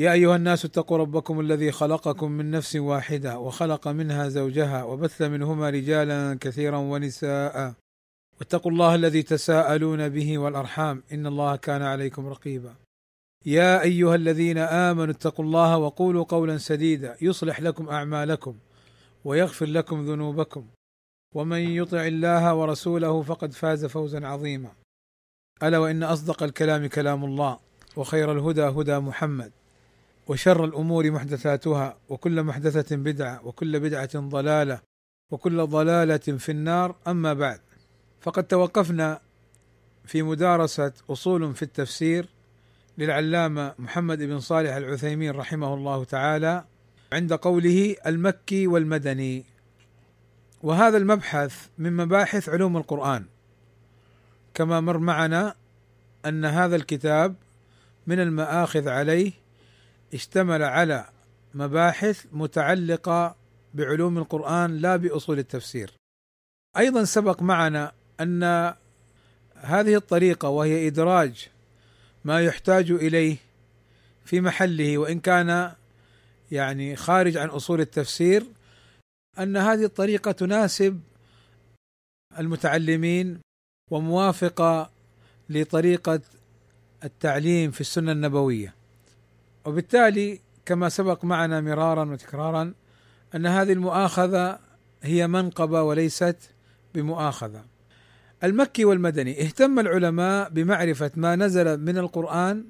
يا أيها الناس اتقوا ربكم الذي خلقكم من نفس واحدة وخلق منها زوجها وبث منهما رجالا كثيرا ونساء. واتقوا الله الذي تساءلون به والأرحام. إن الله كان عليكم رقيبا. يا أيها الذين آمنوا اتقوا الله وقولوا قولا سديدا. يصلح لكم أعمالكم ويغفر لكم ذنوبكم. ومن يطع الله ورسوله فقد فاز فوزا عظيما. ألا وإن أصدق الكلام كلام الله وخير الهدى هدى محمد. وشر الأمور محدثاتها وكل محدثة بدعة وكل بدعة ضلالة وكل ضلالة في النار. أما بعد فقد توقفنا في مدارسة أصول في التفسير للعلامة محمد بن صالح العثيمين رحمه الله تعالى عند قوله المكي والمدني. وهذا المبحث من مباحث علوم القرآن. كما مر معنا أن هذا الكتاب من المآخذ عليه اشتمل على مباحث متعلقة بعلوم القرآن لا بأصول التفسير. أيضا سبق معنا أن هذه الطريقة وهي إدراج ما يحتاج إليه في محله وإن كان يعني خارج عن أصول التفسير أن هذه الطريقة تناسب المتعلمين وموافقة لطريقة التعليم في السنة النبوية. وبالتالي كما سبق معنا مرارا وتكرارا أن هذه المؤاخذة هي منقبة وليست بمؤاخذة. المكي والمدني اهتم العلماء بمعرفة ما نزل من القرآن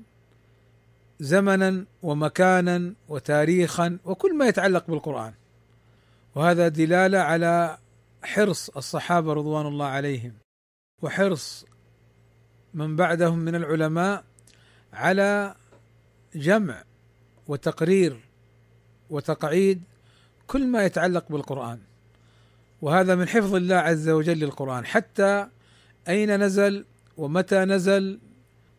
زمنا ومكانا وتاريخا وكل ما يتعلق بالقرآن. وهذا دلالة على حرص الصحابة رضوان الله عليهم وحرص من بعدهم من العلماء على جمع وتقرير وتقعيد كل ما يتعلق بالقرآن وهذا من حفظ الله عز وجل للقرآن. حتى أين نزل ومتى نزل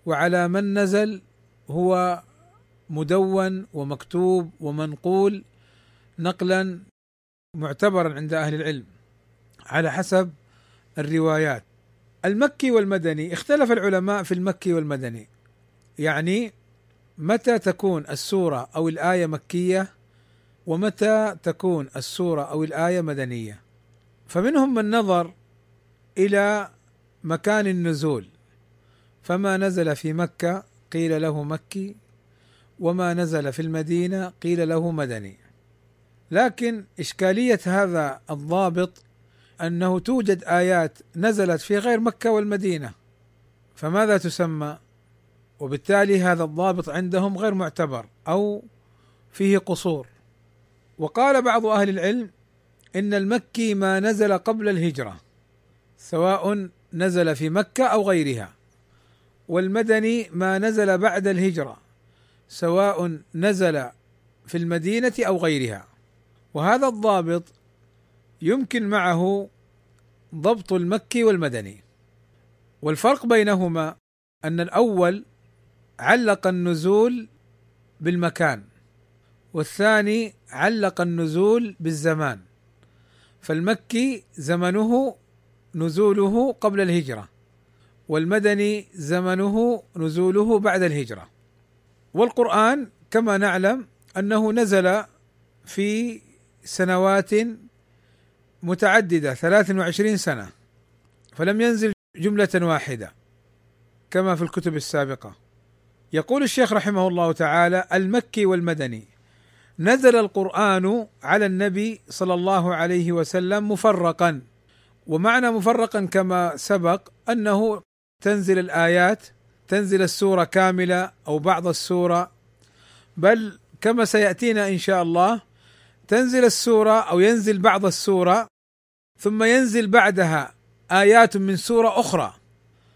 وعلى من نزل هو مدون ومكتوب ومنقول نقلا معتبرا عند أهل العلم على حسب الروايات. المكي والمدني اختلف العلماء في المكي والمدني. يعني متى تكون السورة أو الآية مكية؟ ومتى تكون السورة أو الآية مدنية؟ فمنهم من نظر إلى مكان النزول. فما نزل في مكة قيل له مكي وما نزل في المدينة قيل له مدني. لكن إشكالية هذا الضابط أنه توجد آيات نزلت في غير مكة والمدينة. فماذا تسمى؟ وبالتالي هذا الضابط عندهم غير معتبر أو فيه قصور. وقال بعض أهل العلم إن المكي ما نزل قبل الهجرة سواء نزل في مكة أو غيرها والمدني ما نزل بعد الهجرة سواء نزل في المدينة أو غيرها. وهذا الضابط يمكن معه ضبط المكي والمدني. والفرق بينهما أن الأول علق النزول بالمكان والثاني علق النزول بالزمان. فالمكي زمنه نزوله قبل الهجرة والمدني زمنه نزوله بعد الهجرة. والقرآن كما نعلم أنه نزل في سنوات متعددة 23 سنة فلم ينزل جملة واحدة كما في الكتب السابقة. يقول الشيخ رحمه الله تعالى المكي والمدني. نزل القرآن على النبي صلى الله عليه وسلم مفرقا. ومعنى مفرقا كما سبق أنه تنزل الآيات تنزل السورة كاملة أو بعض السورة. بل كما سيأتينا إن شاء الله تنزل السورة أو ينزل بعض السورة ثم ينزل بعدها آيات من سورة أخرى.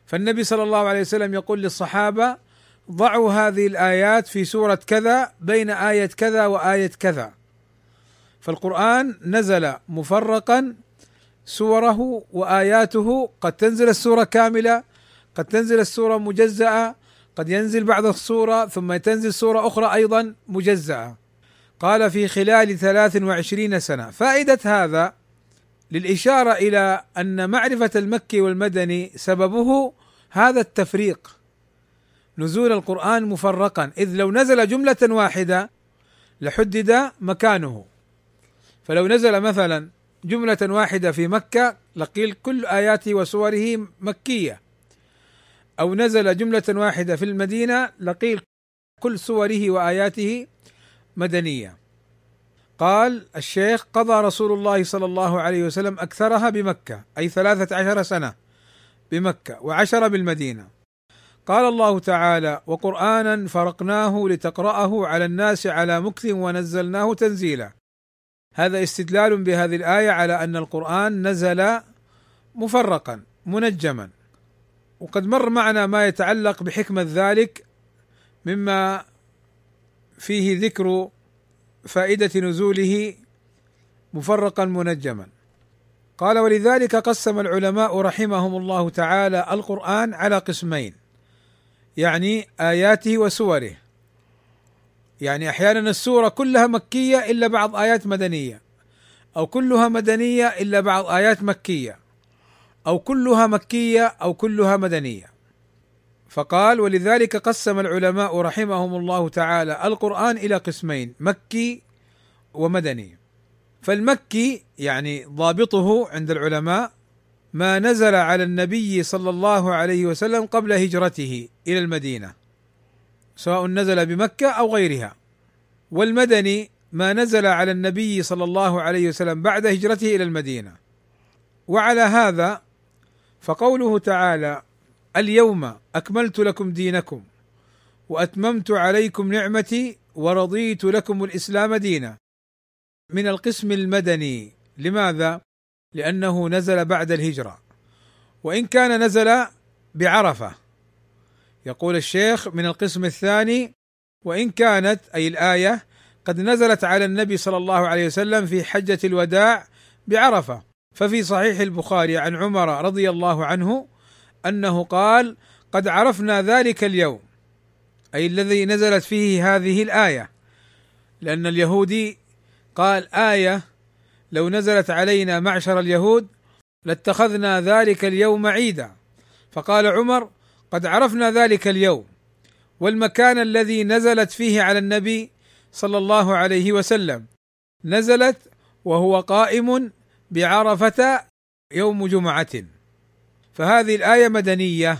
فالنبي صلى الله عليه وسلم يقول للصحابة ضعوا هذه الآيات في سورة كذا بين آية كذا وآية كذا. فالقرآن نزل مفرقا سوره وآياته. قد تنزل السورة كاملة قد تنزل السورة مجزأة قد ينزل بعد السورة ثم تنزل سورة أخرى أيضا مجزأة. قال في خلال ثلاث وعشرين سنة. فائدة هذا للإشارة إلى أن معرفة المكي والمدني سببه هذا التفريق. نزول القرآن مفرقا. إذ لو نزل جملة واحدة لحدد مكانه. فلو نزل مثلا جملة واحدة في مكة لقيل كل آياته وسوره مكية. أو نزل جملة واحدة في المدينة لقيل كل سوره وآياته مدنية. قال الشيخ قضى رسول الله صلى الله عليه وسلم أكثرها بمكة أي ثلاثة عشر سنة بمكة وعشر بالمدينة. قال الله تعالى وقرانا فرقناه لتقرأه على الناس على مكث ونزلناه تنزيلا. هذا استدلال بهذه الآية على أن القرآن نزل مفرقا منجما. وقد مر معنا ما يتعلق بحكمة ذلك مما فيه ذكر فائدة نزوله مفرقا منجما. قال ولذلك قسم العلماء رحمهم الله تعالى القرآن على قسمين يعني آياته وسوره. يعني أحيانا السورة كلها مكية إلا بعض آيات مدنية أو كلها مدنية إلا بعض آيات مكية أو كلها مكية أو كلها مدنية. فقال ولذلك قسم العلماء رحمهم الله تعالى القرآن إلى قسمين مكي ومدني. فالمكي يعني ضابطه عند العلماء ما نزل على النبي صلى الله عليه وسلم قبل هجرته إلى المدينة سواء نزل بمكة أو غيرها. والمدني ما نزل على النبي صلى الله عليه وسلم بعد هجرته إلى المدينة. وعلى هذا فقوله تعالى اليوم أكملت لكم دينكم وأتممت عليكم نعمتي ورضيت لكم الإسلام دينا. من القسم المدني. لماذا؟ لأنه نزل بعد الهجرة. وإن كان نزل بعرفة. يقول الشيخ من القسم الثاني وإن كانت أي الآية قد نزلت على النبي صلى الله عليه وسلم في حجة الوداع بعرفة. ففي صحيح البخاري عن عمر رضي الله عنه أنه قال قد عرفنا ذلك اليوم أي الذي نزلت فيه هذه الآية. لأن اليهودي قال آية لو نزلت علينا معشر اليهود لاتخذنا ذلك اليوم عيدا. فقال عمر قد عرفنا ذلك اليوم والمكان الذي نزلت فيه على النبي صلى الله عليه وسلم. نزلت وهو قائم بعرفة يوم جمعة. فهذه الآية مدنية.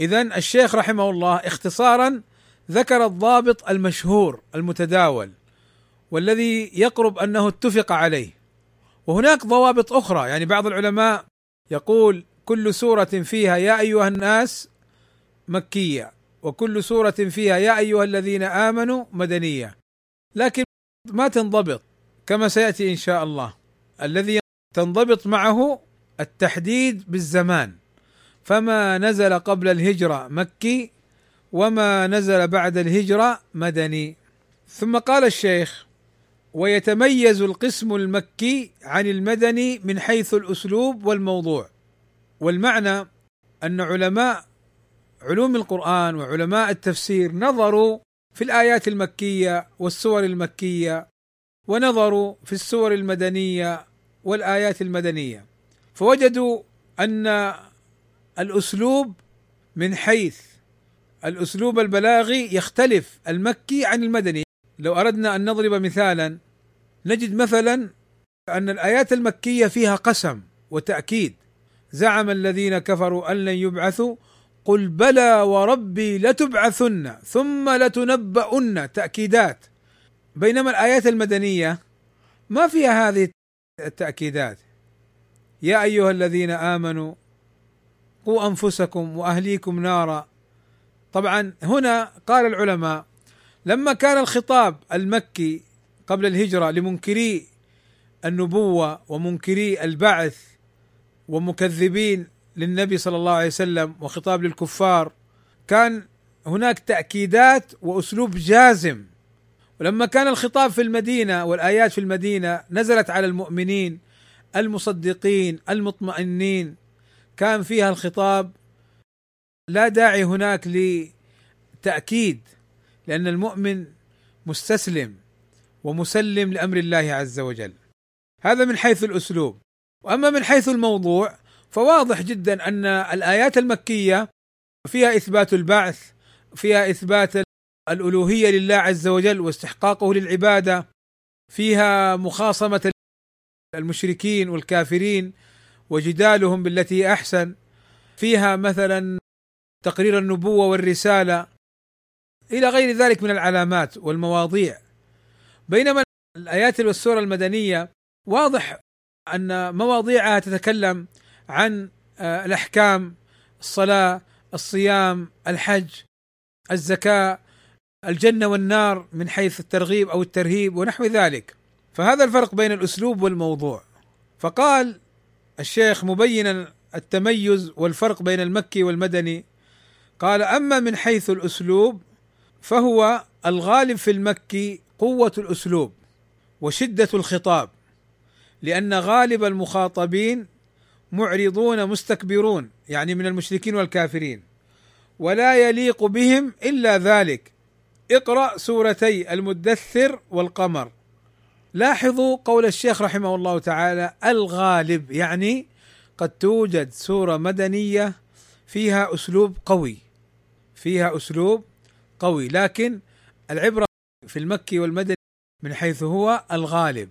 اذا الشيخ رحمه الله اختصارا ذكر الضابط المشهور المتداول والذي يقرب أنه اتفق عليه. وهناك ضوابط أخرى. يعني بعض العلماء يقول كل سورة فيها يا أيها الناس مكية وكل سورة فيها يا أيها الذين آمنوا مدنية. لكن ما تنضبط كما سيأتي إن شاء الله. الذي تنضبط معه التحديد بالزمان. فما نزل قبل الهجرة مكي وما نزل بعد الهجرة مدني. ثم قال الشيخ ويتميز القسم المكي عن المدني من حيث الأسلوب والموضوع. والمعنى أن علماء علوم القرآن وعلماء التفسير نظروا في الآيات المكية والسور المكية ونظروا في السور المدنية والآيات المدنية. فوجدوا أن الأسلوب من حيث الأسلوب البلاغي يختلف المكي عن المدني. لو أردنا أن نضرب مثالا نجد مثلا أن الآيات المكية فيها قسم وتأكيد. زعم الذين كفروا أن لن يبعثوا قل بلى وربي لتبعثن ثم لتنبؤن. تأكيدات. بينما الآيات المدنية ما فيها هذه التأكيدات. يا أيها الذين آمنوا قوا أنفسكم وأهليكم نارا. طبعا هنا قال العلماء لما كان الخطاب المكي قبل الهجرة لمنكري النبوة ومنكري البعث ومكذبين للنبي صلى الله عليه وسلم وخطاب للكفار كان هناك تأكيدات وأسلوب جازم. ولما كان الخطاب في المدينة والآيات في المدينة نزلت على المؤمنين المصدقين المطمئنين كان فيها الخطاب لا داعي هناك لتأكيد. لأن المؤمن مستسلم ومسلم لأمر الله عز وجل. هذا من حيث الأسلوب. وأما من حيث الموضوع فواضح جدا أن الآيات المكية فيها إثبات البعث فيها إثبات الألوهية لله عز وجل واستحقاقه للعبادة فيها مخاصمة المشركين والكافرين وجدالهم بالتي أحسن فيها مثلا تقرير النبوة والرسالة إلى غير ذلك من العلامات والمواضيع. بينما الآيات والسور المدنية واضح أن مواضيعها تتكلم عن آه، الأحكام الصلاة الصيام الحج الزكاة الجنة والنار من حيث الترغيب أو الترهيب ونحو ذلك. فهذا الفرق بين الأسلوب والموضوع. فقال الشيخ مبينا التميز والفرق بين المكي والمدني قال أما من حيث الأسلوب فهو الغالب في المكي قوة الأسلوب وشدة الخطاب لأن غالب المخاطبين معرضون مستكبرون يعني من المشركين والكافرين ولا يليق بهم إلا ذلك. اقرأ سورتي المدثر والقمر. لاحظوا قول الشيخ رحمه الله تعالى الغالب يعني قد توجد سورة مدنية فيها أسلوب قوي فيها أسلوب قوي لكن العبرة في المكي والمدني من حيث هو الغالب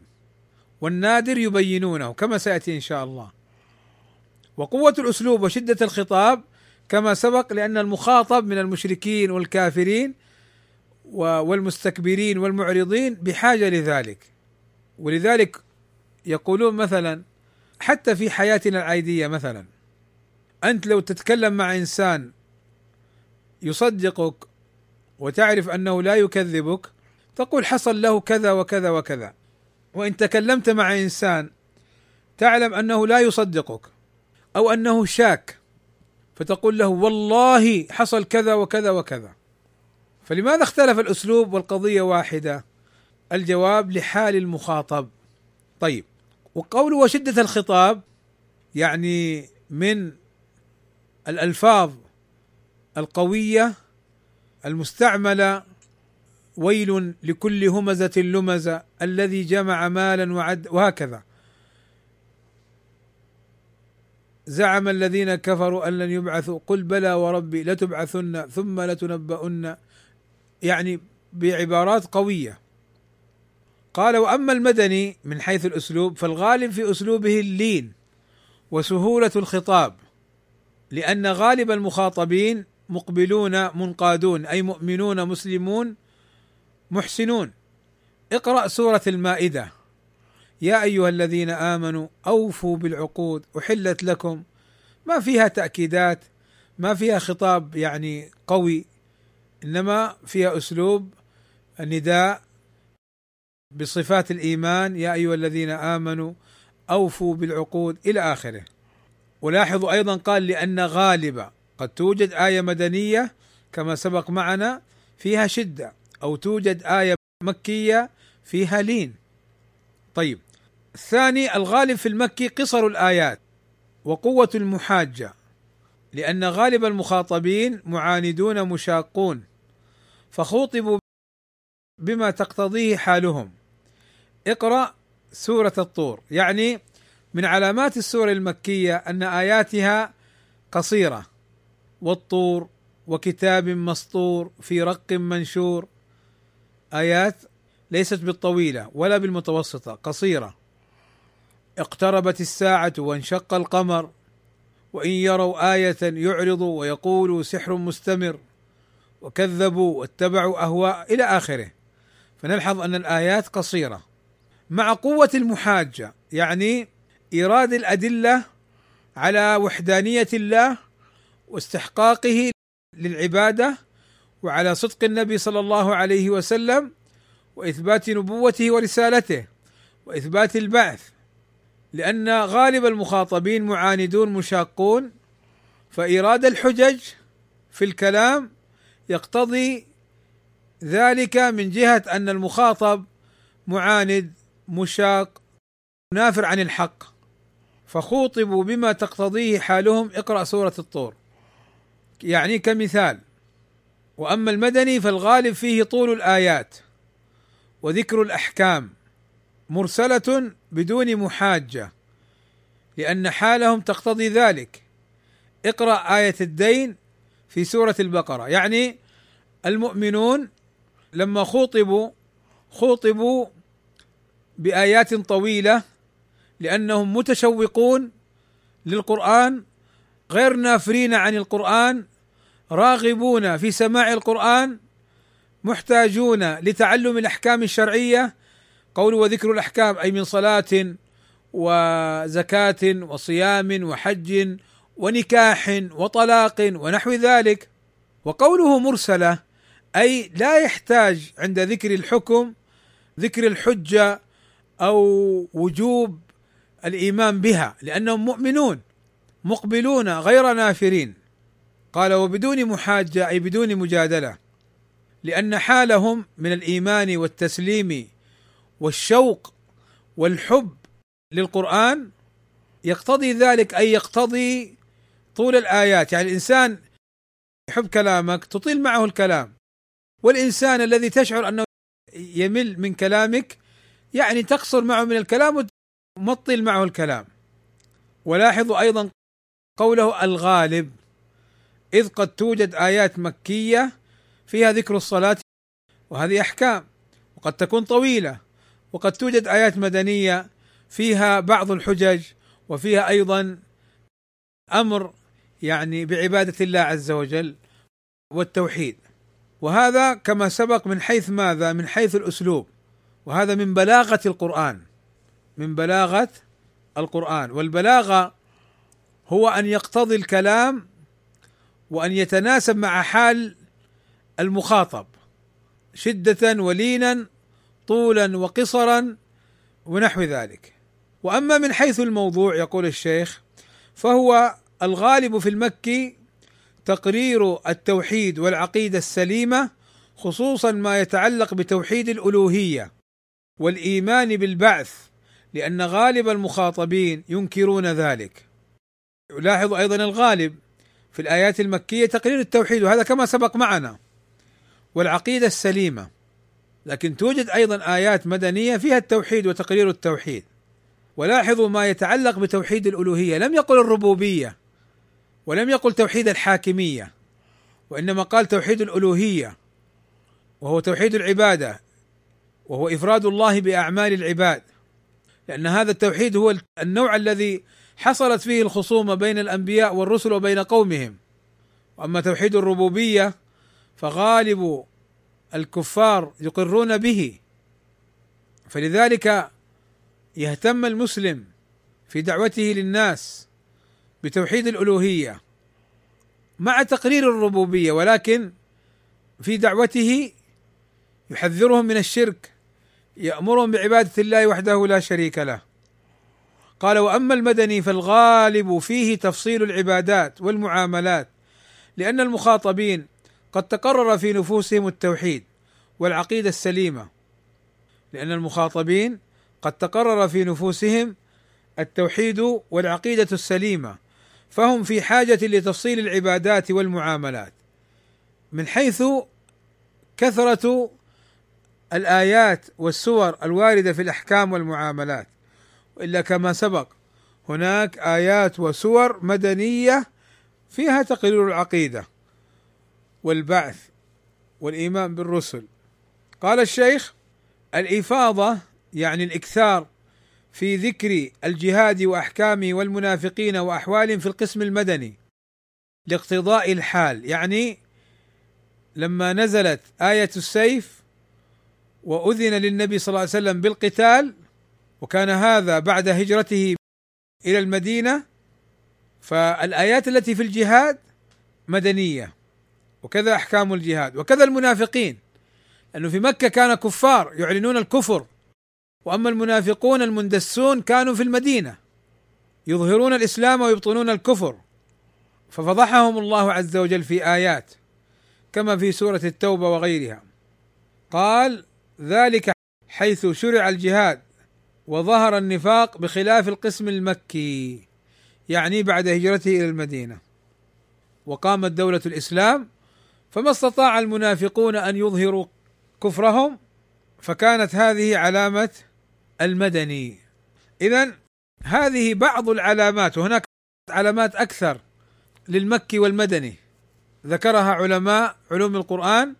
والنادر يبينونه كما سيأتي إن شاء الله. وقوة الأسلوب وشدة الخطاب كما سبق لأن المخاطب من المشركين والكافرين والمستكبرين والمعرضين بحاجة لذلك. ولذلك يقولون مثلا حتى في حياتنا العادية مثلا أنت لو تتكلم مع إنسان يصدقك وتعرف أنه لا يكذبك تقول حصل له كذا وكذا وكذا. وإن تكلمت مع إنسان تعلم أنه لا يصدقك أو أنه شاك فتقول له والله حصل كذا وكذا وكذا. فلماذا اختلف الأسلوب والقضية واحدة؟ الجواب لحال المخاطب. طيب وقول وشدة الخطاب يعني من الألفاظ القوية المستعمله ويل لكل همزة لمزة الذي جمع مالا وعد وهكذا. زعم الذين كفروا أن لن يبعثوا قل بلى وربي لتبعثن ثم لتنبؤن. يعني بعبارات قوية. قال وأما المدني من حيث الأسلوب فالغالب في أسلوبه اللين وسهولة الخطاب لأن غالب المخاطبين مقبلون منقادون أي مؤمنون مسلمون محسنون. اقرأ سورة المائدة. يا أيها الذين آمنوا أوفوا بالعقود أحلت لكم. ما فيها تأكيدات ما فيها خطاب يعني قوي إنما فيها أسلوب النداء بصفات الإيمان. يا أيها الذين آمنوا أوفوا بالعقود إلى آخره. ولاحظوا أيضا قال لأن غالبا قد توجد آية مدنية كما سبق معنا فيها شدة أو توجد آية مكية فيها لين. طيب الثاني الغالب في المكي قصر الآيات وقوة المحاجة لأن غالب المخاطبين معاندون مشاقون فخوطبوا بما تقتضيه حالهم. اقرأ سورة الطور يعني من علامات السور المكية أن آياتها قصيرة. والطور وكتاب مسطور في رق منشور. آيات ليست بالطويلة ولا بالمتوسطة قصيرة. اقتربت الساعة وانشق القمر وإن يروا آية يعرضوا ويقولوا سحر مستمر. وكذبوا واتبعوا أهواء إلى آخره. فنلحظ أن الآيات قصيرة. مع قوة المحاجة يعني إيراد الأدلة على وحدانية الله واستحقاقه للعبادة وعلى صدق النبي صلى الله عليه وسلم وإثبات نبوته ورسالته وإثبات البعث لأن غالب المخاطبين معاندون مشاقون فإيراد الحجج في الكلام يقتضي ذلك من جهة أن المخاطب معاند مشاق نافر عن الحق فخوطبوا بما تقتضيه حالهم. اقرأ سورة الطور. يعني كمثال وأما المدني فالغالب فيه طول الآيات وذكر الأحكام مرسلة بدون محاجة لأن حالهم تقتضي ذلك. اقرأ آية الدين في سورة البقرة. يعني المؤمنون لما خوطبوا خوطبوا بآيات طويلة لأنهم متشوقون للقرآن غير نافرين عن القرآن راغبون في سماع القرآن محتاجون لتعلم الأحكام الشرعية قول وذكر الأحكام أي من صلاة وزكاة وصيام وحج ونكاح وطلاق ونحو ذلك. وقوله مرسلة أي لا يحتاج عند ذكر الحكم ذكر الحجة أو وجوب الإيمان بها لأنهم مؤمنون. مقبلون غير نافرين. قال وبدون محاجة أي بدون مجادلة. لأن حالهم من الإيمان والتسليم والشوق والحب للقرآن يقتضي ذلك أي يقتضي طول الآيات. يعني الإنسان يحب كلامك تطيل معه الكلام. والإنسان الذي تشعر أنه يمل من كلامك يعني تقصر معه من الكلام ومطل معه الكلام. ولاحظوا أيضا قوله الغالب. إذ قد توجد آيات مكية فيها ذكر الصلاة وهذه أحكام وقد تكون طويلة وقد توجد آيات مدنية فيها بعض الحجج وفيها أيضا أمر يعني بعبادة الله عز وجل والتوحيد. وهذا كما سبق من حيث ماذا؟ من حيث الأسلوب. وهذا من بلاغة القرآن. من بلاغة القرآن. والبلاغة هو أن يقتضي الكلام وأن يتناسب مع حال المخاطب شدة ولينا طولا وقصرا ونحو ذلك. وأما من حيث الموضوع يقول الشيخ فهو الغالب في المكي تقرير التوحيد والعقيدة السليمة خصوصا ما يتعلق بتوحيد الألوهية والإيمان بالبعث لأن غالب المخاطبين ينكرون ذلك. يلاحظ أيضا الغالب في الآيات المكية تقرير التوحيد وهذا كما سبق معنا والعقيدة السليمة. لكن توجد أيضا آيات مدنية فيها التوحيد وتقرير التوحيد. ولاحظوا ما يتعلق بتوحيد الألوهية. لم يقل الربوبية ولم يقل توحيد الحاكمية وإنما قال توحيد الألوهية وهو توحيد العبادة وهو إفراد الله بأعمال العباد. لأن هذا التوحيد هو النوع الذي حصلت فيه الخصومة بين الأنبياء والرسل وبين قومهم. وأما توحيد الربوبية فغالب الكفار يقرون به. فلذلك يهتم المسلم في دعوته للناس بتوحيد الألوهية مع تقرير الربوبية ولكن في دعوته يحذرهم من الشرك يأمرهم بعبادة الله وحده لا شريك له. قال وأما المدني فالغالب فيه تفصيل العبادات والمعاملات لأن المخاطبين قد تقرر في نفوسهم التوحيد والعقيدة السليمة لأن المخاطبين قد تقرر في نفوسهم التوحيد والعقيدة السليمة فهم في حاجة لتفصيل العبادات والمعاملات من حيث كثرة الآيات والسور الواردة في الأحكام والمعاملات. والا كما سبق. هناك آيات وسور مدنية فيها تقرير العقيدة والبعث والإيمان بالرسل. قال الشيخ الإفاضة يعني الإكثار في ذكر الجهاد وأحكامه والمنافقين وأحوالهم في القسم المدني لاقتضاء الحال. يعني لما نزلت آية السيف وأذن للنبي صلى الله عليه وسلم بالقتال وكان هذا بعد هجرته إلى المدينة فالآيات التي في الجهاد مدنية وكذا أحكام الجهاد وكذا المنافقين لأنه في مكة كان كفار يعلنون الكفر وأما المنافقون المندسون كانوا في المدينة يظهرون الإسلام ويبطنون الكفر ففضحهم الله عز وجل في آيات كما في سورة التوبة وغيرها. قال ذلك حيث شرع الجهاد وظهر النفاق بخلاف القسم المكي يعني بعد هجرته إلى المدينة. وقامت دولة الإسلام فما استطاع المنافقون أن يظهروا كفرهم فكانت هذه علامة المدني. اذا هذه بعض العلامات وهناك علامات أكثر للمكي والمدني. ذكرها علماء علوم القرآن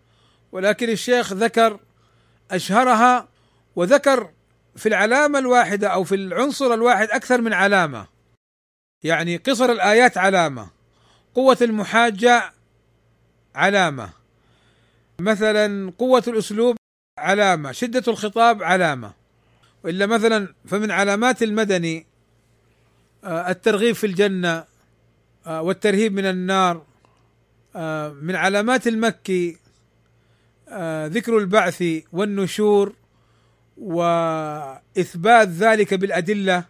ولكن الشيخ ذكر أشهرها وذكر في العلامة الواحدة أو في العنصر الواحد أكثر من علامة. يعني قصر الآيات علامة قوة المحاجة علامة. مثلا قوة الأسلوب علامة شدة الخطاب علامة. والا مثلا فمن علامات المدني آه، الترغيب في الجنة آه، والترهيب من النار آه، من علامات المكي ذكر البعث والنشور. وإثبات ذلك بالأدلة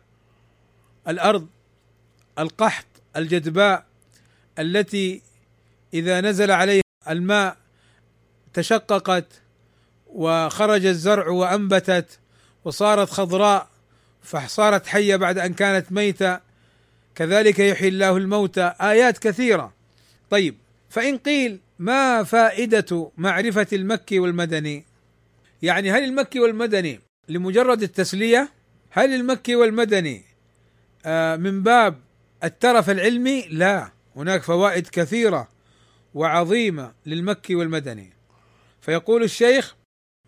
الأرض القحط الجدباء التي إذا نزل عليها الماء تشققت وخرج الزرع وأنبتت وصارت خضراء فصارت حية بعد أن كانت ميتة كذلك يحيي الله الموتى. آيات كثيرة. طيب فإن قيل ما فائدة معرفة المكي والمدني؟ يعني هل المكي والمدني لمجرد التسلية؟ هل المكي والمدني آه، من باب الترف العلمي؟ لا. هناك فوائد كثيرة وعظيمة للمكي والمدني. فيقول الشيخ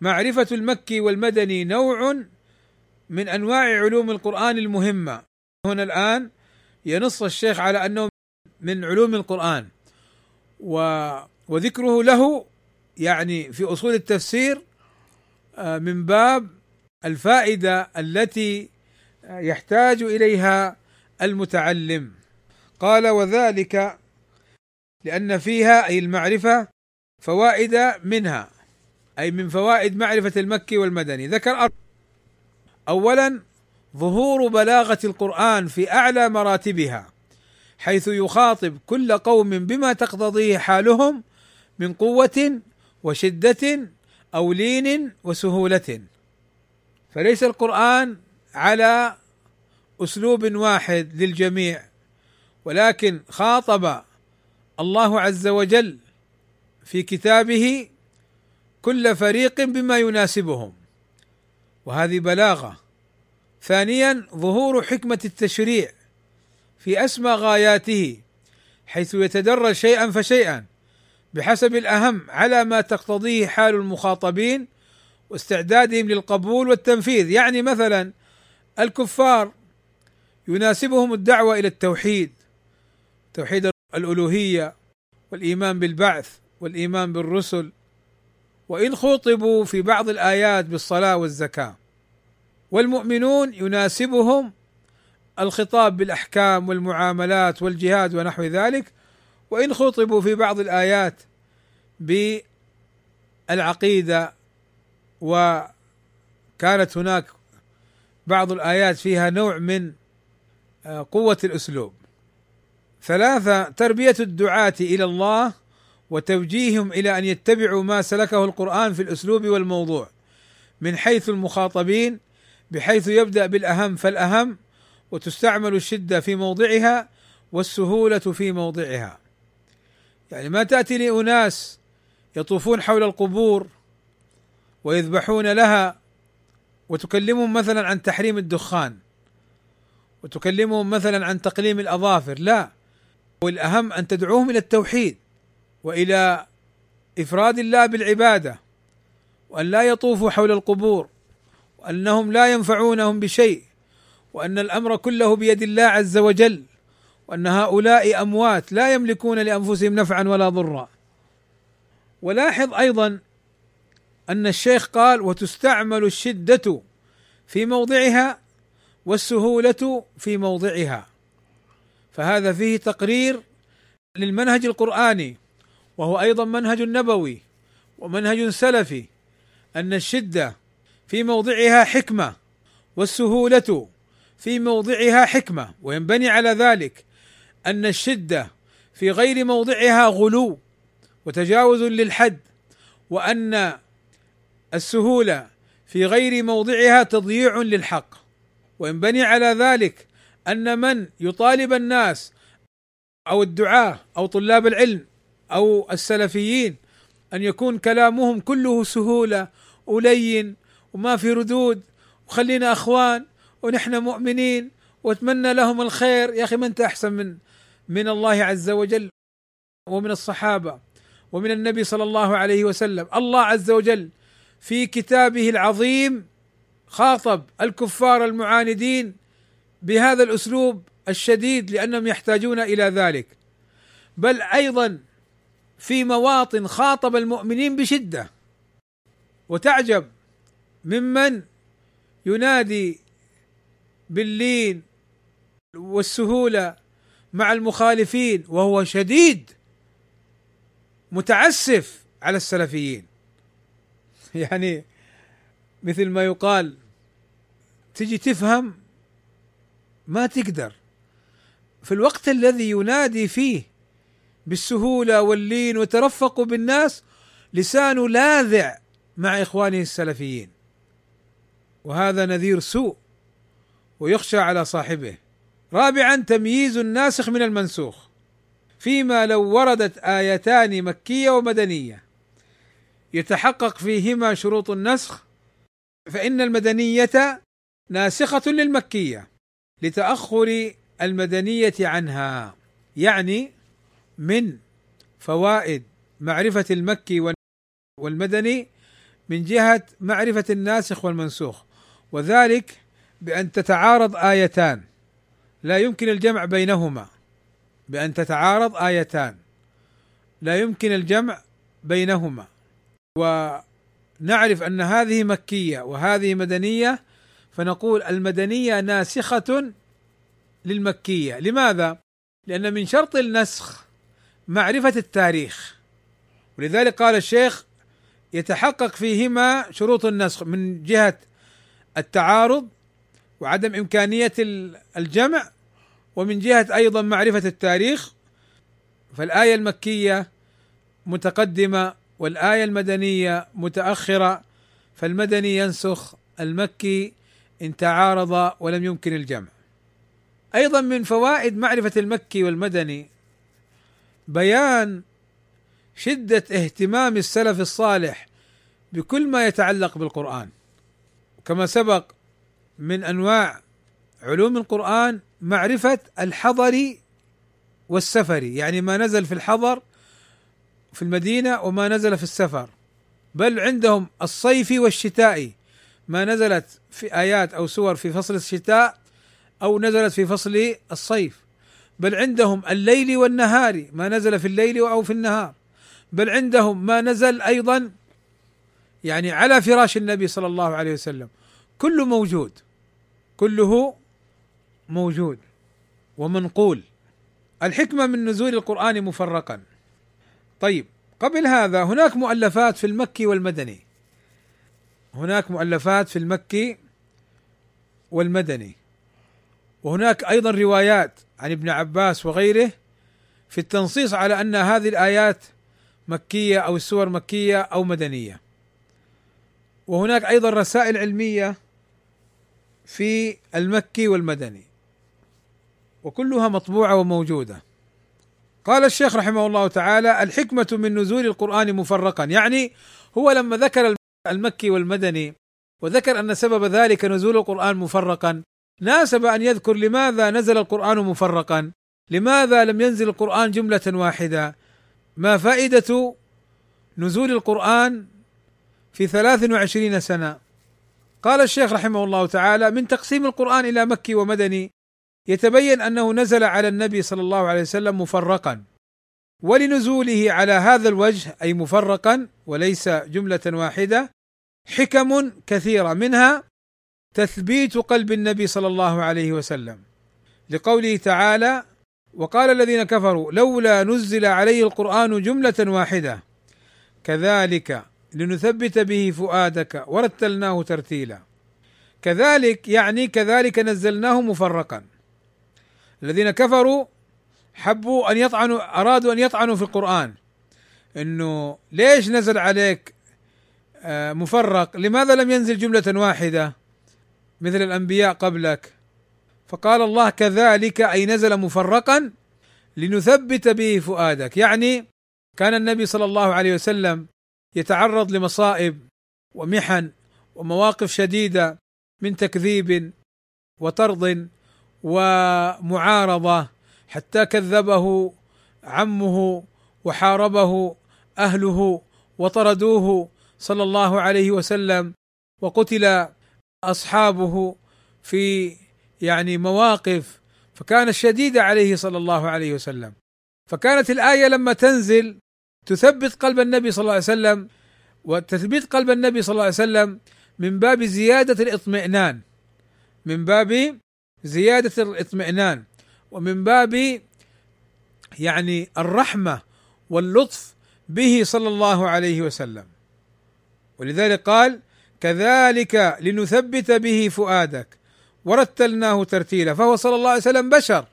معرفة المكي والمدني نوع من أنواع علوم القرآن المهمة. هنا الآن ينص الشيخ على أنه من علوم القرآن. و وذكره له يعني في أصول التفسير من باب الفائدة التي يحتاج إليها المتعلم. قال وذلك لأن فيها أي المعرفة فوائد منها أي من فوائد معرفة المكي والمدني. ذكر اولا ظهور بلاغة القرآن في أعلى مراتبها حيث يخاطب كل قوم بما تقتضيه حالهم من قوة وشدة أو لين وسهولة. فليس القرآن على أسلوب واحد للجميع ولكن خاطب الله عز وجل في كتابه كل فريق بما يناسبهم. وهذه بلاغة. ثانيا ظهور حكمة التشريع في أسمى غاياته حيث يتدرج شيئا فشيئا. بحسب الأهم على ما تقتضيه حال المخاطبين واستعدادهم للقبول والتنفيذ. يعني مثلا الكفار يناسبهم الدعوة إلى التوحيد توحيد الألوهية والإيمان بالبعث والإيمان بالرسل. وإن خوطبوا في بعض الآيات بالصلاة والزكاة. والمؤمنون يناسبهم الخطاب بالأحكام والمعاملات والجهاد ونحو ذلك وإن خطبوا في بعض الآيات بالعقيدة وكانت هناك بعض الآيات فيها نوع من قوة الأسلوب. ثلاثة تربية الدعاة إلى الله وتوجيههم إلى أن يتبعوا ما سلكه القرآن في الأسلوب والموضوع من حيث المخاطبين بحيث يبدأ بالأهم فالأهم وتستعمل الشدة في موضعها والسهولة في موضعها. يعني ما تأتي لأناس يطوفون حول القبور ويذبحون لها وتكلمهم مثلا عن تحريم الدخان وتكلمهم مثلا عن تقليم الأظافر لا. والأهم أن تدعوهم إلى التوحيد وإلى إفراد الله بالعبادة وأن لا يطوفوا حول القبور وأنهم لا ينفعونهم بشيء وأن الأمر كله بيد الله عز وجل. وأن هؤلاء أموات لا يملكون لأنفسهم نفعا ولا ضرا. ولاحظ أيضا أن الشيخ قال وتستعمل الشدة في موضعها والسهولة في موضعها فهذا فيه تقرير للمنهج القرآني وهو أيضا منهج نبوي ومنهج سلفي أن الشدة في موضعها حكمة والسهولة في موضعها حكمة وينبني على ذلك. أن الشدة في غير موضعها غلو وتجاوز للحد وأن السهوله في غير موضعها تضييع للحق. وإن بني على ذلك أن من يطالب الناس أو الدعاة أو طلاب العلم أو السلفيين أن يكون كلامهم كله سهولة ولين وما في ردود وخلينا أخوان ونحن مؤمنين وأتمنى لهم الخير. يا أخي ما أنت أحسن من من الله عز وجل ومن الصحابة ومن النبي صلى الله عليه وسلم. الله عز وجل في كتابه العظيم خاطب الكفار المعاندين بهذا الأسلوب الشديد لأنهم يحتاجون إلى ذلك. بل أيضا في مواطن خاطب المؤمنين بشدة. وتعجب ممن ينادي باللين والسهولة مع المخالفين وهو شديد متعسف على السلفيين. يعني مثل ما يقال تجي تفهم ما تقدر. في الوقت الذي ينادي فيه بالسهولة واللين وترفقوا بالناس لسانه لاذع مع إخوانه السلفيين. وهذا نذير سوء ويخشى على صاحبه. رابعا تمييز الناسخ من المنسوخ. فيما لو وردت آيتان مكية ومدنية. يتحقق فيهما شروط النسخ. فإن المدنية ناسخة للمكية. لتأخر المدنية عنها. يعني من فوائد معرفة المكي والمدني من جهة معرفة الناسخ والمنسوخ. وذلك بأن تتعارض آيتان. لا يمكن الجمع بينهما بأن تتعارض آيتان. لا يمكن الجمع بينهما. ونعرف أن هذه مكية وهذه مدنية فنقول المدنية ناسخة للمكية. لماذا؟ لأن من شرط النسخ معرفة التاريخ. ولذلك قال الشيخ يتحقق فيهما شروط النسخ من جهة التعارض وعدم إمكانية الجمع ومن جهة أيضا معرفة التاريخ فالآية المكية متقدمة والآية المدنية متأخرة فالمدني ينسخ المكي إن تعارض ولم يمكن الجمع. أيضا من فوائد معرفة المكي والمدني بيان شدة اهتمام السلف الصالح بكل ما يتعلق بالقرآن. كما سبق من أنواع علوم القرآن معرفة الحضر والسفر يعني ما نزل في الحضر في المدينة وما نزل في السفر بل عندهم الصيفي والشتائي ما نزلت في آيات أو سور في فصل الشتاء أو نزلت في فصل الصيف بل عندهم الليل والنهار ما نزل في الليل أو في النهار بل عندهم ما نزل أيضا يعني على فراش النبي صلى الله عليه وسلم كله موجود. كله موجود ومنقول. الحكمة من نزول القرآن مفرقا. طيب قبل هذا هناك مؤلفات في المكي والمدني. هناك مؤلفات في المكي والمدني. وهناك أيضا روايات عن ابن عباس وغيره في التنصيص على أن هذه الآيات مكية أو السور مكية أو مدنية. وهناك أيضا رسائل علمية في المكي والمدني. وكلها مطبوعة وموجودة. قال الشيخ رحمه الله تعالى الحكمة من نزول القرآن مفرقا. يعني هو لما ذكر المكي والمدني وذكر أن سبب ذلك نزول القرآن مفرقا ناسب أن يذكر لماذا نزل القرآن مفرقا لماذا لم ينزل القرآن جملة واحدة. ما فائدة نزول القرآن في ثلاث وعشرين سنة؟ قال الشيخ رحمه الله تعالى من تقسيم القرآن إلى مكي ومدني يتبين أنه نزل على النبي صلى الله عليه وسلم مفرقا ولنزوله على هذا الوجه أي مفرقا وليس جملة واحدة حكم كثيرة منها تثبيت قلب النبي صلى الله عليه وسلم لقوله تعالى وقال الذين كفروا لولا نزل عليه القرآن جملة واحدة كذلك لنثبت به فؤادك ورتلناه ترتيلا. كذلك يعني كذلك نزلناه مفرقا. الذين كفروا حبوا أن يطعنوا أرادوا أن يطعنوا في القرآن. إنه ليش نزل عليك آه، مفرق؟ لماذا لم ينزل جملة واحدة مثل الأنبياء قبلك؟ فقال الله كذلك أي نزل مفرقا لنثبت به فؤادك. يعني كان النبي صلى الله عليه وسلم يتعرض لمصائب ومحن ومواقف شديدة من تكذيب وطرد ومعارضة حتى كذبه عمه وحاربه أهله وطردوه صلى الله عليه وسلم وقتل أصحابه في يعني مواقف فكان شديدة عليه صلى الله عليه وسلم. فكانت الآية لما تنزل تثبت قلب النبي صلى الله عليه وسلم وتثبيت قلب النبي صلى الله عليه وسلم من باب زيادة الاطمئنان. من باب زيادة الاطمئنان. ومن باب يعني الرحمة واللطف به صلى الله عليه وسلم. ولذلك قال كذلك لنثبت به فؤادك. ورتلناه ترتيلا. فهو صلى الله عليه وسلم بشر.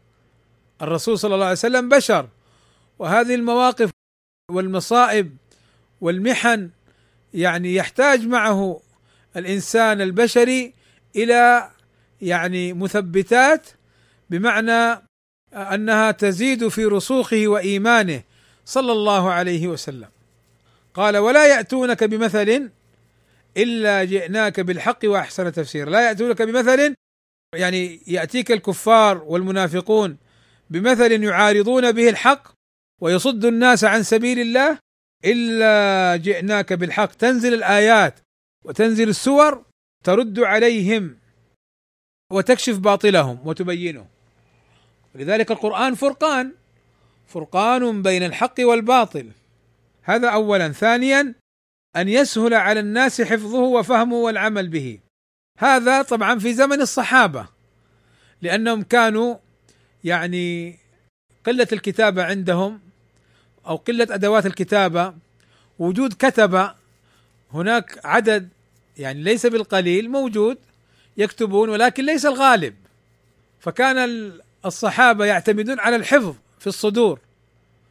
الرسول صلى الله عليه وسلم بشر. وهذه المواقف والمصائب والمحن يعني يحتاج معه الإنسان البشري إلى يعني مثبتات بمعنى أنها تزيد في رسوخه وإيمانه صلى الله عليه وسلم. قال ولا يأتونك بمثل إلا جئناك بالحق وأحسن تفسير. لا يأتونك بمثل يعني يأتيك الكفار والمنافقون بمثل يعارضون به الحق ويصد الناس عن سبيل الله إلا جئناك بالحق. تنزل الآيات وتنزل السور ترد عليهم وتكشف باطلهم وتبينه لذلك القرآن فرقان فرقان بين الحق والباطل. هذا اولا. ثانيا أن يسهل على الناس حفظه وفهمه والعمل به. هذا طبعا في زمن الصحابة لأنهم كانوا يعني قلة الكتابة عندهم أو قلة أدوات الكتابة وجود كتبه هناك عدد يعني ليس بالقليل موجود يكتبون ولكن ليس الغالب. فكان الصحابة يعتمدون على الحفظ في الصدور.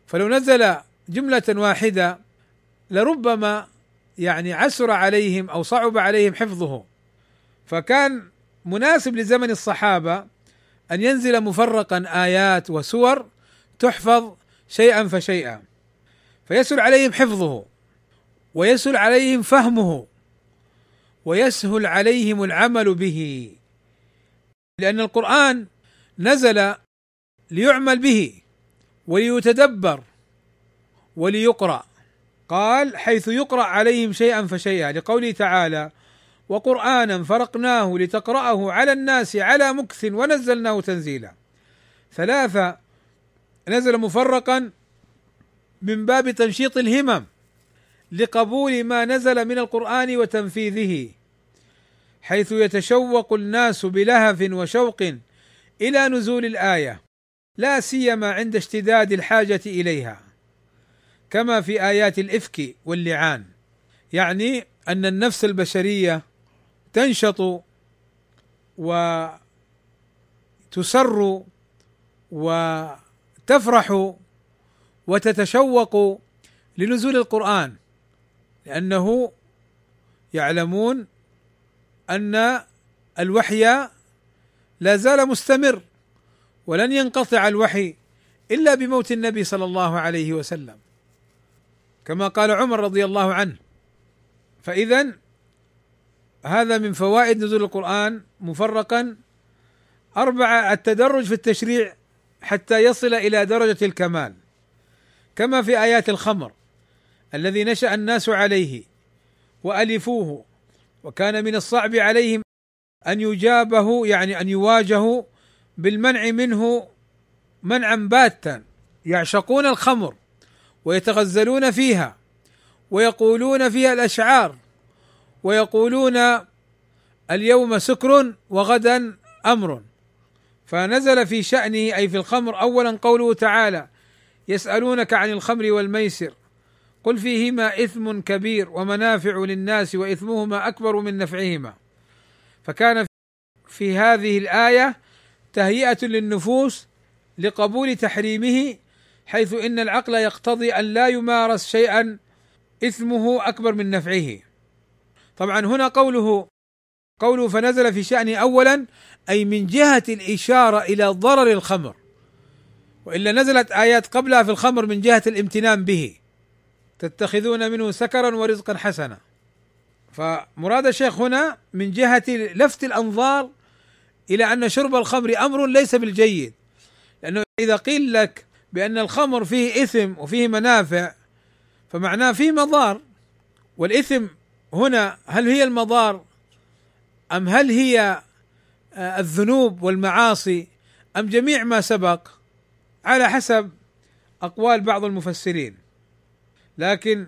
فلو نزل جملة واحدة لربما يعني عسر عليهم أو صعب عليهم حفظه. فكان مناسب لزمن الصحابة أن ينزل مفرقا آيات وسور تحفظ شيئا فشيئا. فيسهل عليهم حفظه ويسهل عليهم فهمه ويسهل عليهم العمل به. لأن القرآن نزل ليعمل به وليتدبر وليقرأ. قال حيث يقرأ عليهم شيئا فشيئا لقوله تعالى وقرآنا فرقناه لتقرأه على الناس على مكث ونزلناه تنزيلا. ثلاثة نزل مفرقا من باب تنشيط الهمم لقبول ما نزل من القرآن وتنفيذه حيث يتشوق الناس بلهف وشوق إلى نزول الآية لا سيما عند اشتداد الحاجة إليها كما في آيات الإفك واللعان يعني أن النفس البشرية تنشط وتسر وتفرح وتتشوق لنزول القرآن لأنه يعلمون أن الوحي لا زال مستمر ولن ينقطع الوحي إلا بموت النبي صلى الله عليه وسلم. كما قال عمر رضي الله عنه فإذا هذا من فوائد نزول القرآن مفرقا أربعة التدرج في التشريع حتى يصل إلى درجة الكمال. كما في آيات الخمر الذي نشأ الناس عليه وألفوه وكان من الصعب عليهم أن يجابه يعني أن يواجهوا بالمنع منه منعا باتا. يعشقون الخمر ويتغزلون فيها ويقولون فيها الأشعار ويقولون اليوم سكر وغدا أمر. فنزل في شأنه أي في الخمر اولا قوله تعالى يسألونك عن الخمر والميسر. قل فيهما إثم كبير ومنافع للناس وإثمهما أكبر من نفعهما. فكان في هذه الآية تهيئة للنفوس لقبول تحريمه حيث إن العقل يقتضي أن لا يمارس شيئا إثمه أكبر من نفعه. طبعا هنا قوله قوله فنزل في شأنه اولا أي من جهة الإشارة إلى ضرر الخمر. وإلا نزلت آيات قبلها في الخمر من جهة الامتنان به. تتخذون منه سكرا ورزقا حسنا. فمراد الشيخ هنا من جهة لفت الأنظار إلى أن شرب الخمر أمر ليس بالجيد. لأنه إذا قيل لك بأن الخمر فيه إثم وفيه منافع فمعناه فيه مضار. والإثم هنا هل هي المضار أم هل هي آه، الذنوب والمعاصي؟ أم جميع ما سبق؟ على حسب أقوال بعض المفسرين. لكن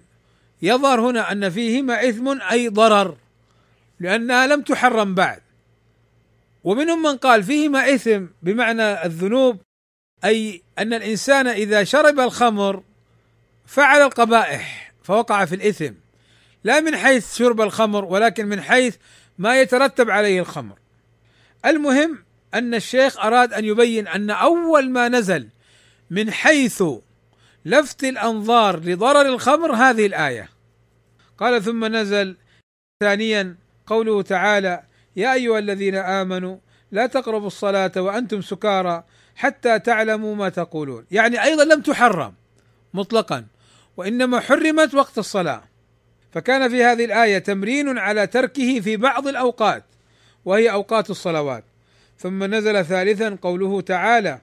يظهر هنا أن فيهما إثم أي ضرر لأنها لم تحرم بعد. ومنهم من قال فيهما إثم بمعنى الذنوب أي أن الإنسان إذا شرب الخمر فعل القبائح فوقع في الإثم لا من حيث شرب الخمر ولكن من حيث ما يترتب عليه الخمر. المهم أن الشيخ أراد أن يبين أن أول ما نزل من حيث لفت الأنظار لضرر الخمر هذه الآية. قال ثم نزل ثانيا قوله تعالى يا أيها الذين آمنوا لا تقربوا الصلاة وأنتم سكارى حتى تعلموا ما تقولون. يعني أيضا لم تحرم مطلقا وإنما حرمت وقت الصلاة. فكان في هذه الآية تمرين على تركه في بعض الأوقات وهي أوقات الصلوات. ثم نزل ثالثا قوله تعالى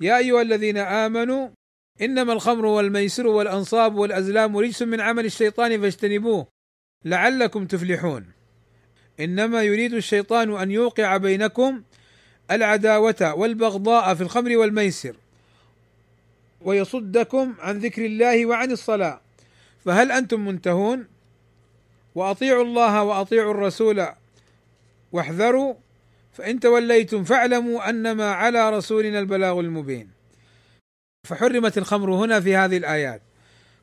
يا أيها الذين آمنوا إنما الخمر والميسر والأنصاب والأزلام رجس من عمل الشيطان فاجتنبوه لعلكم تفلحون. إنما يريد الشيطان أن يوقع بينكم العداوة والبغضاء في الخمر والميسر ويصدكم عن ذكر الله وعن الصلاة. فهل أنتم منتهون؟ وأطيعوا الله وأطيعوا الرسول واحذروا فإن توليتم فاعلموا أنما على رسولنا البلاغ المبين. فحرمت الخمر هنا في هذه الآيات.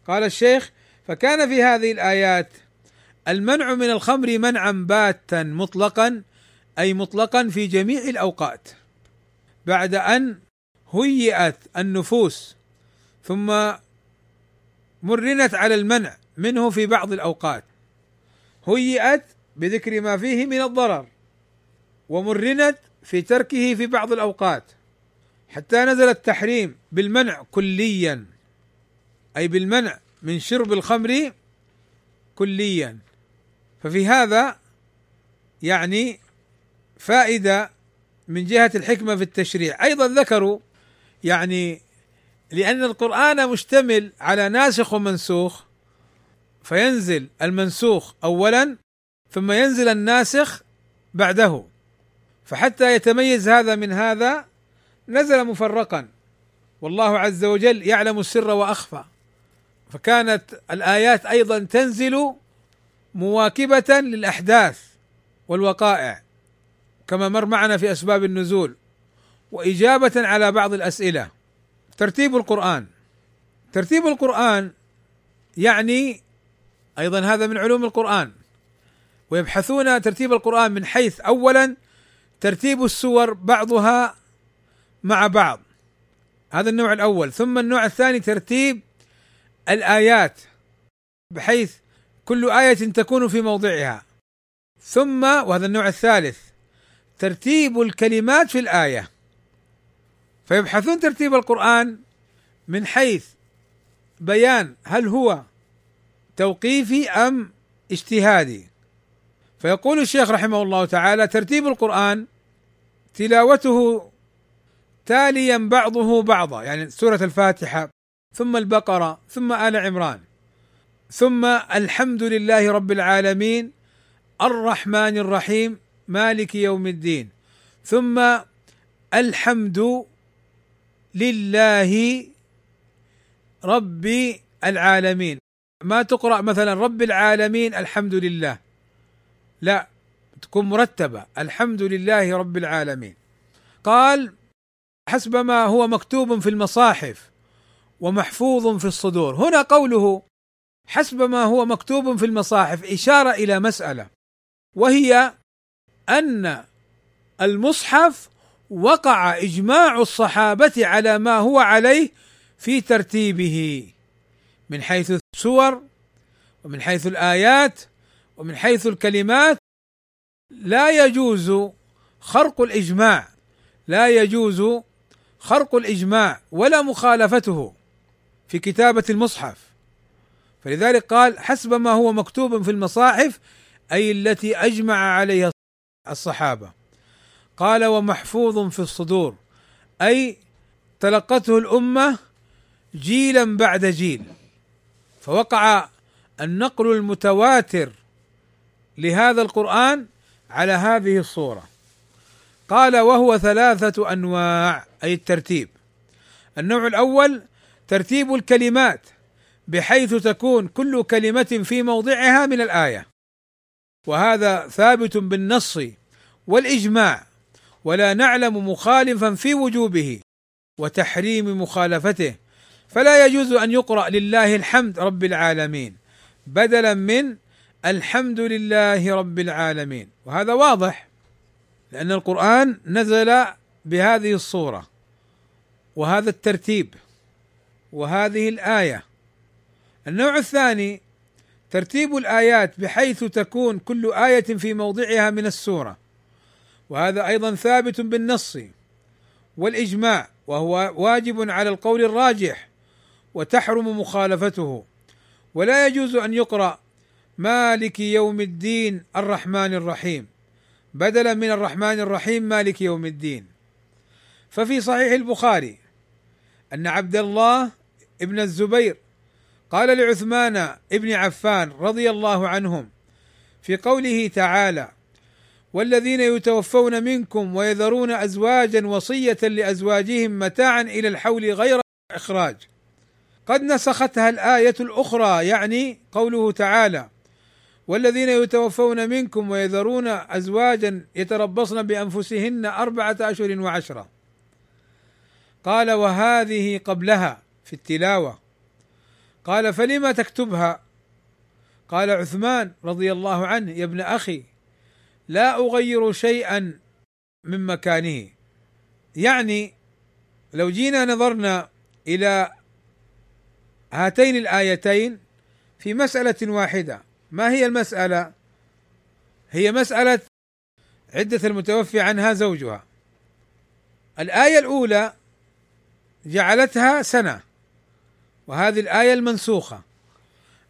قال الشيخ فكان في هذه الآيات المنع من الخمر منعا باتا مطلقا أي مطلقا في جميع الأوقات. بعد أن هيئت النفوس ثم مرنت على المنع منه في بعض الأوقات. هيئت بذكر ما فيه من الضرر. ومرنت في تركه في بعض الأوقات. حتى نزل التحريم بالمنع كليا. أي بالمنع من شرب الخمر كليا. ففي هذا يعني فائدة من جهة الحكمة في التشريع. أيضا ذكروا يعني لأن القرآن مشتمل على ناسخ ومنسوخ فينزل المنسوخ اولا ثم ينزل الناسخ بعده. فحتى يتميز هذا من هذا نزل مفرقا. والله عز وجل يعلم السر وأخفى. فكانت الآيات أيضا تنزل مواكبة للأحداث والوقائع كما مر معنا في أسباب النزول وإجابة على بعض الأسئلة. ترتيب القرآن. ترتيب القرآن يعني أيضا هذا من علوم القرآن. ويبحثون ترتيب القرآن من حيث اولا ترتيب السور بعضها مع بعض. هذا النوع الأول. ثم النوع الثاني ترتيب الآيات بحيث كل آية تكون في موضعها. ثم وهذا النوع الثالث ترتيب الكلمات في الآية. فيبحثون ترتيب القرآن من حيث بيان هل هو توقيفي أم اجتهادي. فيقول الشيخ رحمه الله تعالى ترتيب القرآن تلاوته تاليا بعضه بعضا يعني سورة الفاتحة ثم البقرة ثم آل عمران ثم الحمد لله رب العالمين الرحمن الرحيم مالك يوم الدين ثم الحمد لله رب العالمين. ما تقرأ مثلا رب العالمين الحمد لله لا تكون مرتبة. الحمد لله رب العالمين. قال حسب ما هو مكتوب في المصاحف ومحفوظ في الصدور. هنا قوله حسب ما هو مكتوب في المصاحف إشارة إلى مسألة وهي أن المصحف وقع إجماع الصحابة على ما هو عليه في ترتيبه من حيث السور ومن حيث الآيات ومن حيث الكلمات لا يجوز خرق الإجماع. لا يجوز خرق الإجماع ولا مخالفته في كتابة المصحف. فلذلك قال حسب ما هو مكتوب في المصاحف أي التي أجمع عليها الصحابة. قال ومحفوظ في الصدور أي تلقته الأمة جيلا بعد جيل. فوقع النقل المتواتر لهذا القرآن على هذه الصورة. قال وهو ثلاثة أنواع أي الترتيب. النوع الأول ترتيب الكلمات بحيث تكون كل كلمة في موضعها من الآية. وهذا ثابت بالنص والإجماع ولا نعلم مخالفا في وجوبه وتحريم مخالفته. فلا يجوز أن يقرأ لله الحمد رب العالمين بدلا من الحمد لله رب العالمين. وهذا واضح لأن القرآن نزل بهذه الصورة وهذا الترتيب وهذه الآية. النوع الثاني ترتيب الآيات بحيث تكون كل آية في موضعها من السورة. وهذا أيضا ثابت بالنص والإجماع وهو واجب على القول الراجح وتحرم مخالفته. ولا يجوز أن يقرأ مالك يوم الدين الرحمن الرحيم. بدلا من الرحمن الرحيم مالك يوم الدين. ففي صحيح البخاري أن عبد الله ابن الزبير قال لعثمان ابن عفان رضي الله عنهم في قوله تعالى والذين يتوفون منكم ويذرون ازواجا وصية لأزواجهم متاعا إلى الحول غير اخراج قد نسختها الآية الأخرى يعني قوله تعالى والذين يتوفون منكم ويذرون أزواجا يتربصن بأنفسهن أربعة اشهر وعشرة. قال وهذه قبلها في التلاوة. قال فلم تكتبها؟ قال عثمان رضي الله عنه يا ابن أخي لا أغير شيئا من مكانه. يعني لو جينا نظرنا إلى هاتين الآيتين في مسألة واحدة ما هي المسألة؟ هي مسألة عدة المتوفي عنها زوجها. الآية الأولى جعلتها سنة وهذه الآية المنسوخة.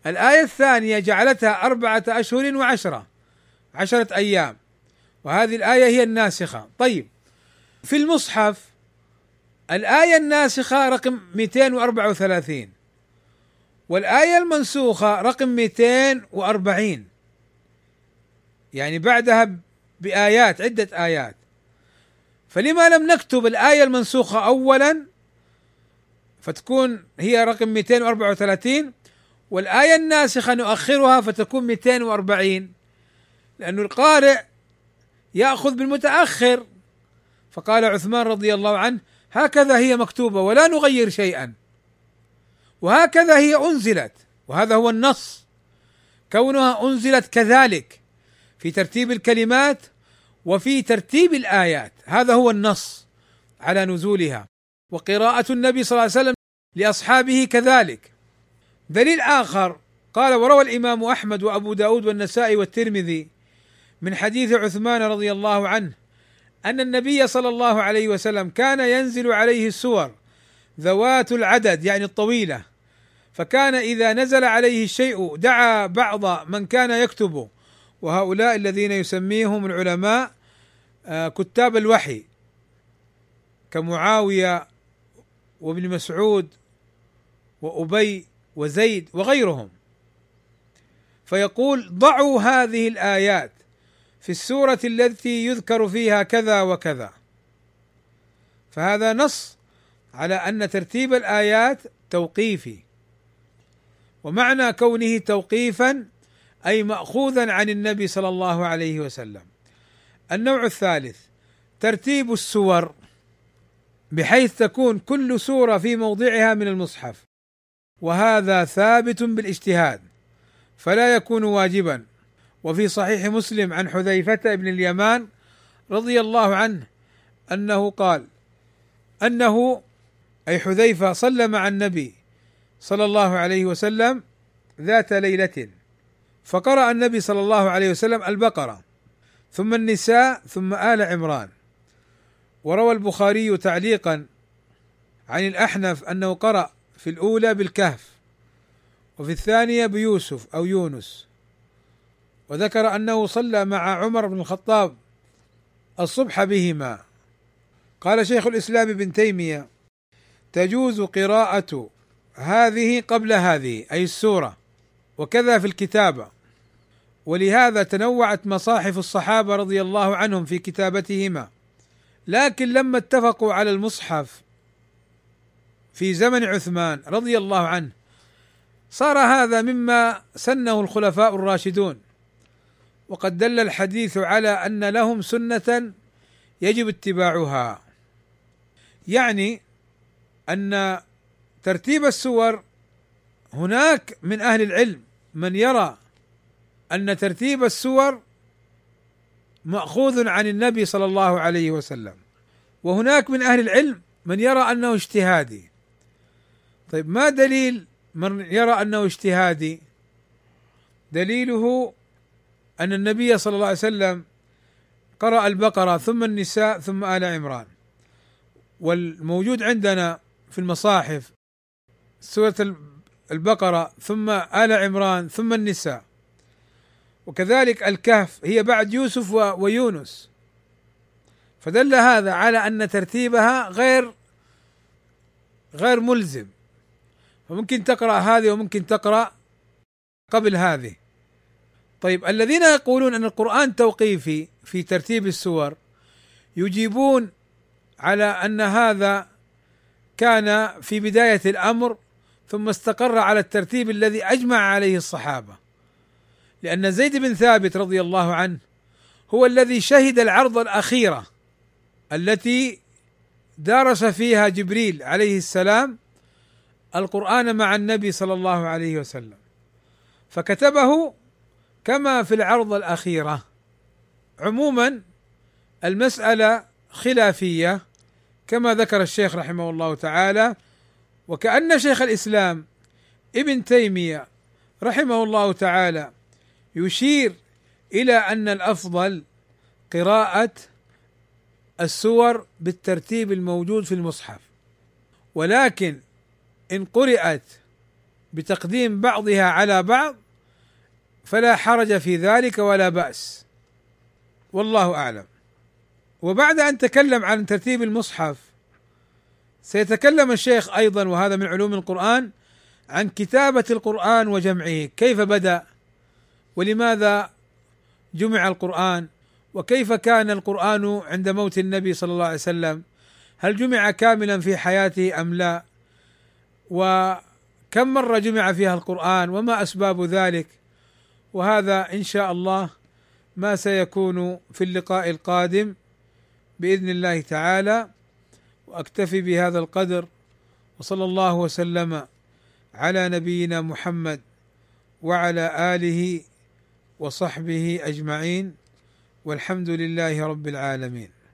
الآية الثانية جعلتها أربعة أشهر وعشرة عشرة أيام وهذه الآية هي الناسخة. طيب في المصحف الآية الناسخة رقم 234 والآية المنسوخة رقم 240 يعني بعدها بآيات عدة آيات. فلما لم نكتب الآية المنسوخة أولا فتكون هي رقم 234 والآية الناسخة نؤخرها فتكون 240 لأن القارئ يأخذ بالمتأخر. فقال عثمان رضي الله عنه هكذا هي مكتوبة ولا نغير شيئا. وهكذا هي أنزلت وهذا هو النص. كونها أنزلت كذلك في ترتيب الكلمات وفي ترتيب الآيات هذا هو النص على نزولها. وقراءة النبي صلى الله عليه وسلم لأصحابه كذلك. دليل آخر قال وروى الإمام أحمد وأبو داود والنسائي والترمذي من حديث عثمان رضي الله عنه أن النبي صلى الله عليه وسلم كان ينزل عليه السور ذوات العدد يعني الطويلة. فكان إذا نزل عليه الشيء دعا بعض من كان يكتب. وهؤلاء الذين يسميهم العلماء آه، كتاب الوحي. كمعاوية وابن مسعود وأبي وزيد وغيرهم. فيقول ضعوا هذه الآيات في السورة التي يذكر فيها كذا وكذا. فهذا نص على أن ترتيب الآيات توقيفي. ومعنى كونه توقيفا أي ماخوذا عن النبي صلى الله عليه وسلم. النوع الثالث ترتيب السور بحيث تكون كل سورة في موضعها من المصحف. وهذا ثابت بالاجتهاد فلا يكون واجبا. وفي صحيح مسلم عن حذيفة بن اليمان رضي الله عنه أنه قال أنه أي حذيفة صلى مع النبي صلى الله عليه وسلم ذات ليلة. فقرأ النبي صلى الله عليه وسلم البقرة ثم النساء ثم آل عمران. وروى البخاري تعليقا عن الأحنف أنه قرأ في الأولى بالكهف وفي الثانية بيوسف أو يونس. وذكر أنه صلى مع عمر بن الخطاب الصبح بهما. قال شيخ الإسلام ابن تيمية تجوز قراءة هذه قبل هذه أي السورة. وكذا في الكتابة ولهذا تنوعت مصاحف الصحابة رضي الله عنهم في كتابتهما. لكن لما اتفقوا على المصحف في زمن عثمان رضي الله عنه صار هذا مما سنه الخلفاء الراشدون. وقد دل الحديث على أن لهم سنة يجب اتباعها. يعني أن ترتيب السور. هناك من أهل العلم من يرى أن ترتيب السور مأخوذ عن النبي صلى الله عليه وسلم. وهناك من أهل العلم من يرى أنه اجتهادي. طيب ما دليل من يرى أنه اجتهادي؟ دليله أن النبي صلى الله عليه وسلم قرأ البقرة ثم النساء ثم آل عمران. والموجود عندنا في المصاحف سورة البقرة ثم آل عمران ثم النساء. وكذلك الكهف هي بعد يوسف ويونس. فدل هذا على أن ترتيبها غير غير ملزم. فممكن تقرأ هذه وممكن تقرأ قبل هذه. طيب الذين يقولون أن القرآن توقيفي في ترتيب السور يجيبون على أن هذا كان في بداية الأمر ثم استقر على الترتيب الذي أجمع عليه الصحابة. لأن زيد بن ثابت رضي الله عنه هو الذي شهد العرض الأخيرة التي درس فيها جبريل عليه السلام القرآن مع النبي صلى الله عليه وسلم. فكتبه كما في العرض الأخيرة. عموما المسألة خلافية كما ذكر الشيخ رحمه الله تعالى وكأن شيخ الإسلام ابن تيمية رحمه الله تعالى يشير إلى أن الأفضل قراءة السور بالترتيب الموجود في المصحف. ولكن إن قرأت بتقديم بعضها على بعض فلا حرج في ذلك ولا بأس. والله أعلم. وبعد أن تكلم عن ترتيب المصحف سيتكلم الشيخ أيضا وهذا من علوم القرآن عن كتابة القرآن وجمعه. كيف بدأ؟ ولماذا جمع القرآن؟ وكيف كان القرآن عند موت النبي صلى الله عليه وسلم؟ هل جمع كاملا في حياته أم لا؟ وكم مرة جمع فيها القرآن؟ وما أسباب ذلك؟ وهذا إن شاء الله ما سيكون في اللقاء القادم بإذن الله تعالى. وأكتفي بهذا القدر وصلى الله وسلم على نبينا محمد وعلى آله وصحبه أجمعين والحمد لله رب العالمين.